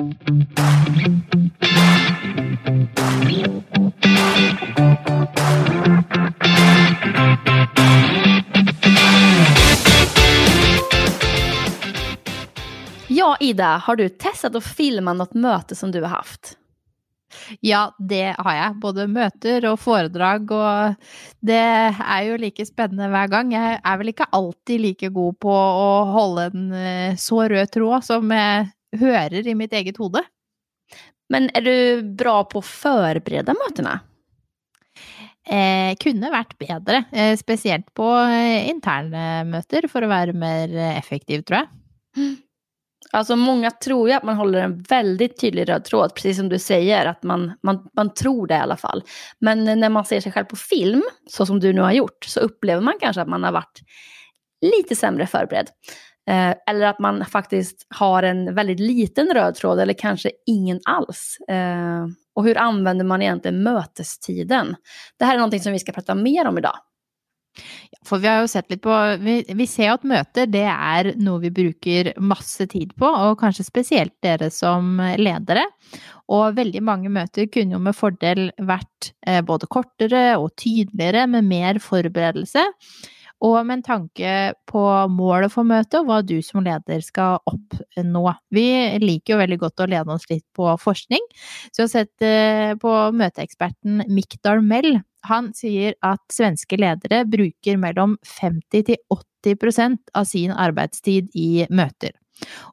Ja, Ida, har du testat att filma något möte som du har haft? Ja, det har jag. Både möten och föredrag. Och det är ju lika spännande varje gång. Jag är väl inte alltid lika god på att hålla en eh, så röd tråd som eh, jeg hører i mitt eget hode. Men är du bra på att förbereda mötena? Eh, kunne vært bedre, eh, spesielt på eh, interne møter, for å være mer eh, effektiv, tror jeg. Alltså många tror ju att man håller en väldigt tydlig röd tråd, precis som du säger, att man, man, man tror det i alla fall. Men när man ser sig själv på film, så som du nu har gjort, så upplever man kanske att man har varit lite sämre förberedd. Eh, eller att man faktiskt har en väldigt liten röd tråd eller kanske ingen alls. Eh, och hur använder man egentligen mötestiden? Det här är någonting som vi ska prata mer om idag. For vi har jo sett litt på Vi, vi ser jo at møter det er noe vi bruker masse tid på, og kanskje spesielt dere som ledere. Og veldig mange møter kunne jo med fordel vært eh, både kortere og tydeligere, med mer forberedelse. Og med en tanke på målet for møtet og hva du som leder skal oppnå. Vi liker jo veldig godt å lede oss litt på forskning, så jeg har sett eh, på møteeksperten Mick Mell. Han sier at svenske ledere bruker mellom 50 til 80% av sin arbeidstid i møter.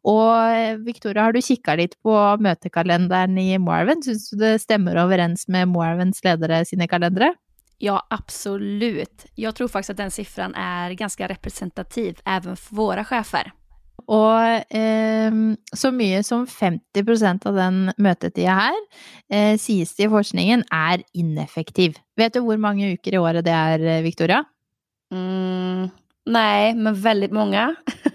Og eh, Victoria, har du kikka litt på møtekalenderen i Moelven? Syns du det stemmer overens med Moelvens ledere sine kalendere? Ja, absolut. Jag tror faktiskt att den siffran är ganska representativ även för våra chefer. Og eh, så mye som 50% av den møtetida her, eh, det i forskningen, er ineffektiv. Vet du hvor mange uker i året det er, eh, Victoria? Mm, nej, men väldigt många.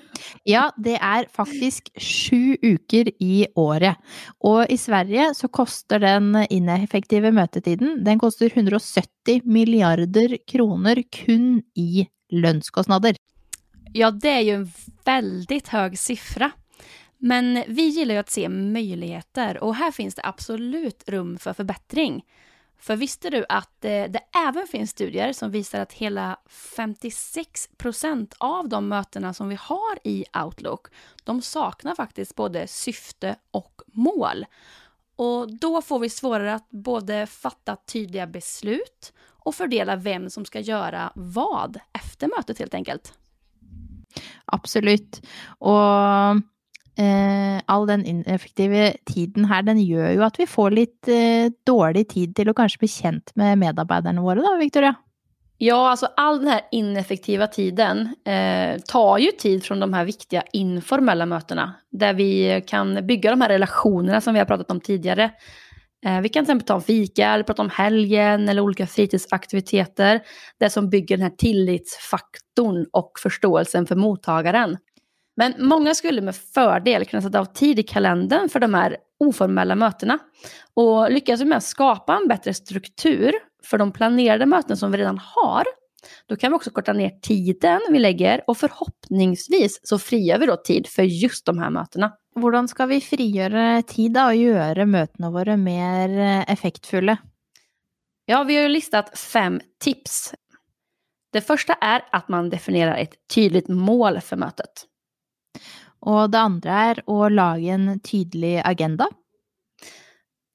Ja, det är faktiskt sju uker i året. Och i Sverige så kostar den ineffektiva mötetiden, den kostar 170 miljarder kronor kun i lönskostnader. Ja, det är ju en väldigt hög siffra. Men vi gillar ju att se möjligheter och här finns det absolut rum för förbättring. För visste du att eh, det även finns studier som visar att hela 56 procent av de mötena som vi har i Outlook, de saknar faktiskt både syfte och mål. Och då får vi svårare att både fatta tydliga beslut och fördela vem som ska göra vad efter mötet helt enkelt. Absolut. Och Eh, all den ineffektive tiden her, den gjør jo at vi får litt eh, dårlig tid til å kanskje bli kjent med medarbeiderne våre, da, Victoria? Ja, alltså all den här ineffektiva tiden eh, tar ju tid från de här viktiga informella mötena. Där vi kan bygga de här relationerna som vi har pratat om tidigare. Eh, vi kan till exempel ta en fika eller prata om helgen eller olika fritidsaktiviteter. Det som bygger den här tillitsfaktorn och förståelsen för mottagaren. Men många skulle med fördel kunna sätta av tid i kalendern för de här oformella mötena. Och lyckas vi med att skapa en bättre struktur för de planerade möten som vi redan har, då kan vi också korta ner tiden vi lägger och förhoppningsvis så frigör vi då tid för just de här mötena. Hvordan skal vi frigjøre tid og gjøre møtene våre mer eh, effektfulle? Ja, vi har ju listat fem tips. Det första är att man definierar ett tydligt mål för mötet. Og det andre er å lage en tydelig agenda.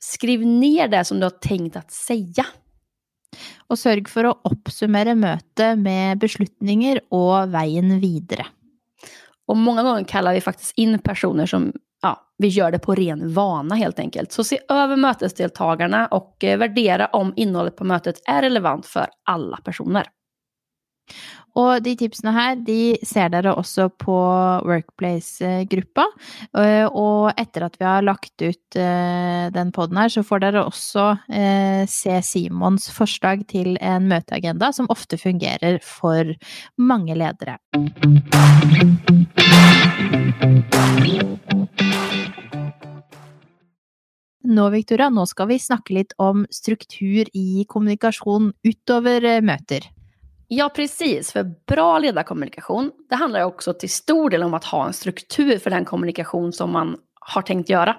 Skriv ner det som du har tänkt att säga. Og sørg for å oppsummere møtet med beslutninger og veien videre. Och många gånger kallar vi faktiskt in personer som ja, vi gör det på ren vana helt enkelt. Så se över mötesdeltagarna och eh, värdera om innehållet på mötet är relevant för alla personer. Og de tipsene her, de ser dere også på Workplace-gruppa. Eh, og etter at vi har lagt ut eh, den poden her, så får dere også eh, se Simons forslag til en møteagenda, som ofte fungerer for mange ledere. Nå, Victoria, nå skal vi snakke litt om struktur i kommunikasjon utover møter. Ja, precis. För bra ledarkommunikation, det handlar också till stor del om att ha en struktur för den kommunikation som man har tänkt göra.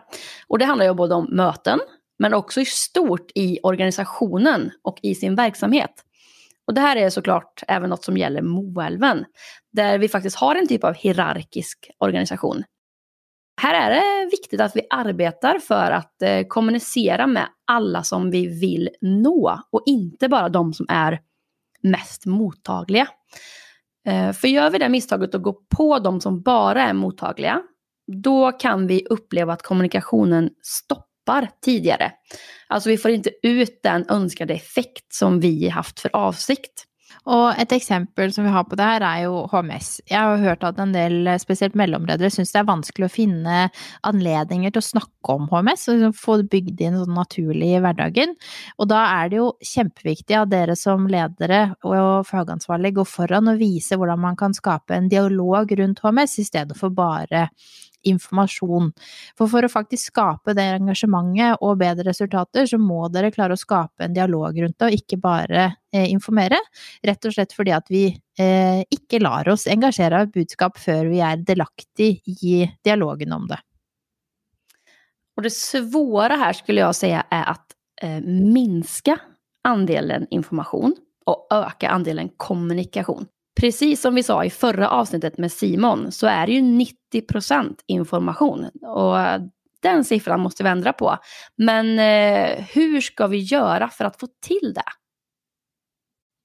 Och det handlar ju både om möten, men också i stort i organisationen och i sin verksamhet. Och det här är såklart även något som gäller Moälven, där vi faktiskt har en typ av hierarkisk organisation. Här är det viktigt att vi arbetar för att eh, kommunicera med alla som vi vill nå och inte bara de som är mest mottagliga. Eh, för gör vi det misstaget att gå på de som bara är mottagliga, då kan vi uppleva att kommunikationen stoppar tidigare. Alltså vi får inte ut den önskade effekt som vi haft för avsikt. Og et eksempel som vi har på det her, er jo HMS. Jeg har hørt at en del, spesielt mellomledere, syns det er vanskelig å finne anledninger til å snakke om HMS, og liksom få det bygd inn sånn naturlig i hverdagen. Og da er det jo kjempeviktig at dere som ledere og fagansvarlig går foran og viser hvordan man kan skape en dialog rundt HMS, i stedet for bare informasjon. For for å faktisk skape det engasjementet og bedre resultater, så må dere klare å skape en dialog rundt det, og ikke bare eh, informere. Rett og slett fordi at vi eh, ikke lar oss engasjere av et budskap før vi er delaktig i dialogen om det. Och det svåra här skulle jag säga är att eh, minska andelen information och öka andelen kommunikation. Precis som vi sa i förra avsnittet med Simon så är det ju 90 procent information. Och eh, den siffran måste vi ändra på. Men eh, hur ska vi göra för att få till det?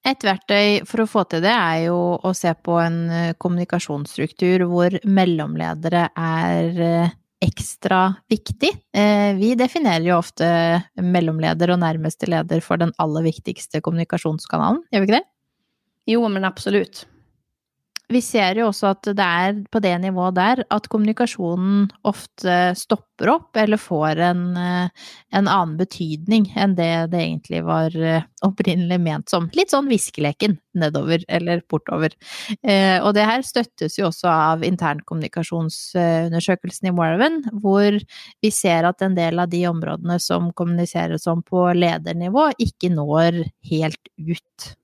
Ett verktyg för att få till det, är ju att se på en eh, kommunikationsstruktur där mellanledare är eh, extra viktig. Eh, vi definierar ju ofta mellanledare och närmaste ledare för den allra viktigaste kommunikationskanalen, gör vi inte det? Jo, men absolut. Vi ser jo også at det er på det nivået der at kommunikasjonen ofte stopper opp eller får en, eh, en annen betydning enn det det egentlig var eh, opprinnelig ment som. Litt sånn viskeleken nedover eller bortover. Eh, og det her støttes jo også av internkommunikasjonsundersøkelsen i Warven, hvor vi ser at en del av de områdene som kommuniseres om på ledernivå, ikke når helt ut.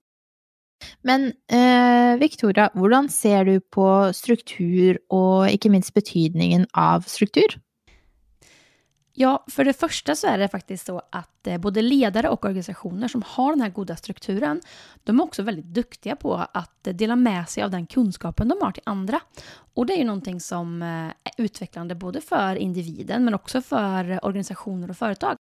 Men eh, Victoria, hvordan ser du på struktur och inte minst betydningen av struktur? Ja, för det första så är det faktiskt så att eh, både ledare och organisationer som har den här goda strukturen, de är också väldigt duktiga på att dela med sig av den kunskapen de har till andra. Och det är ju någonting som eh, är utvecklande både för individen men också för organisationer och företag.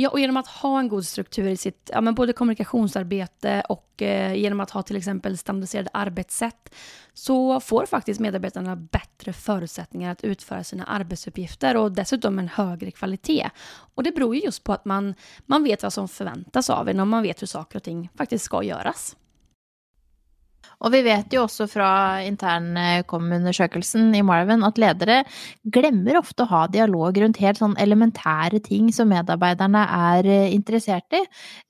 Ja, och genom att ha en god struktur i sitt ja, men både kommunikationsarbete och eh, genom att ha till exempel standardiserade arbetssätt så får faktiskt medarbetarna bättre förutsättningar att utföra sina arbetsuppgifter och dessutom en högre kvalitet. Och det beror ju just på att man, man vet vad som förväntas av en och man vet hur saker och ting faktiskt ska göras. Og vi vet jo også fra internkomundersøkelsen eh, i Marvin at ledere glemmer ofte å ha dialog rundt helt sånn elementære ting som medarbeiderne er intresserade interessert i,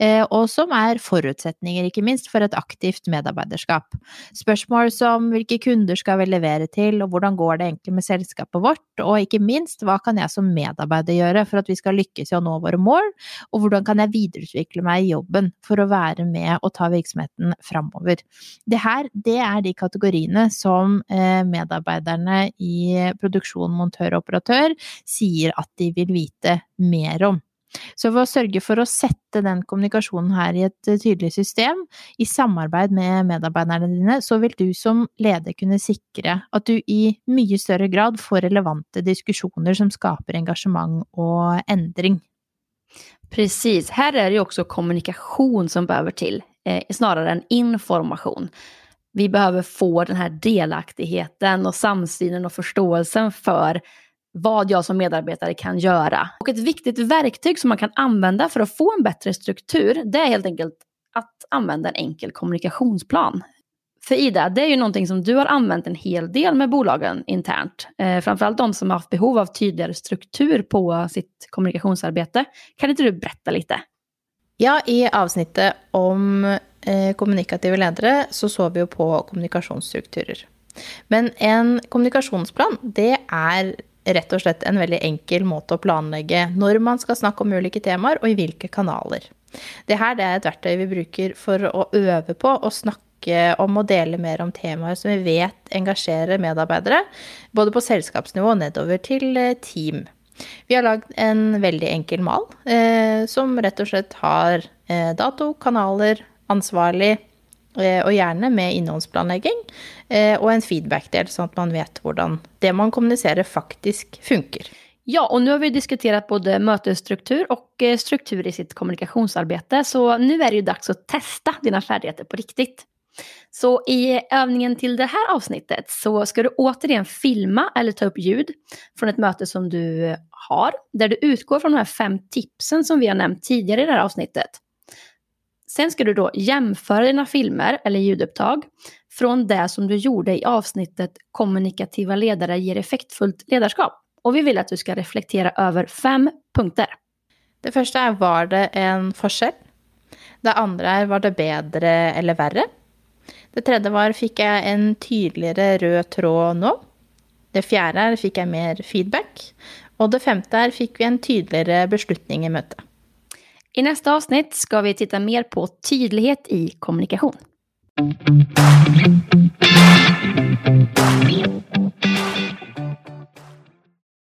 eh, og som er forutsetninger, ikke minst, for et aktivt medarbeiderskap. Spørsmål som hvilke kunder skal vi levere til, og hvordan går det egentlig med selskapet vårt, og ikke minst, hva kan jeg som medarbeider gjøre for at vi skal lykkes i å nå våre mål, og hvordan kan jeg videreutvikle meg i jobben for å være med og ta virksomheten framover. Det her her, det er de kategoriene som eh, medarbeiderne i produksjon, montør og operatør sier at de vil vite mer om. Så ved å sørge for å sette den kommunikasjonen her i et eh, tydelig system, i samarbeid med medarbeiderne dine, så vil du som leder kunne sikre at du i mye større grad får relevante diskussioner som skaper engagemang och ändring. Precis, här är det ju också kommunikation som behöver till, eh, snarare än information. Vi behöver få den här delaktigheten och samsynen och förståelsen för vad jag som medarbetare kan göra. Och ett viktigt verktyg som man kan använda för att få en bättre struktur, det är helt enkelt att använda en enkel kommunikationsplan. För Ida, det är ju någonting som du har använt en hel del med bolagen internt. Eh, framförallt de som har haft behov av tydligare struktur på sitt kommunikationsarbete. Kan inte du berätta lite? Ja, i avsnittet om Eh, ledare så såg vi ju på kommunikationsstrukturer. Men en kommunikationsplan det är rätt och slett en väldigt enkel måte att planlägga när man ska snacka om olika teman och i vilka kanaler. Det här det är ett verktyg vi brukar för att öva på och snacka om och dela mer om teman som vi vet engagerar medarbetare. både på sällskapsnivå och nedover till eh, team. Vi har lagd en veldig enkel mal, eh, som rett og slett har eh, dato, kanaler, ansvarlig, eh, og gjerne med innholdsplanlegging, eh, og en feedback-del, sånn at man vet hvordan det man kommuniserer, faktisk funker. Ja, och nu har vi diskuterat både mötesstruktur och eh, struktur i sitt kommunikationsarbete, så nu är det ju dags att testa dina färdigheter på riktigt. Så i övningen till det här avsnittet så ska du återigen filma eller ta upp ljud från ett möte som du har, där du utgår från de här fem tipsen som vi har nämnt tidigare i det här avsnittet. Sen ska du då jämföra dina filmer eller ljudupptag från det som du gjorde i avsnittet Kommunikativa ledare ger effektfullt ledarskap. Och vi vill att du ska reflektera över fem punkter. Det första är, var det en forskel? Det andra är, var det bättre eller värre? Det tredje var, fick jag en tydligare röd tråd nu? Det fjärde är, fick jag mer feedback? Och det femte är, fick vi en tydligare beslutning i mötet? I nästa avsnitt ska vi titta mer på tydlighet i kommunikation.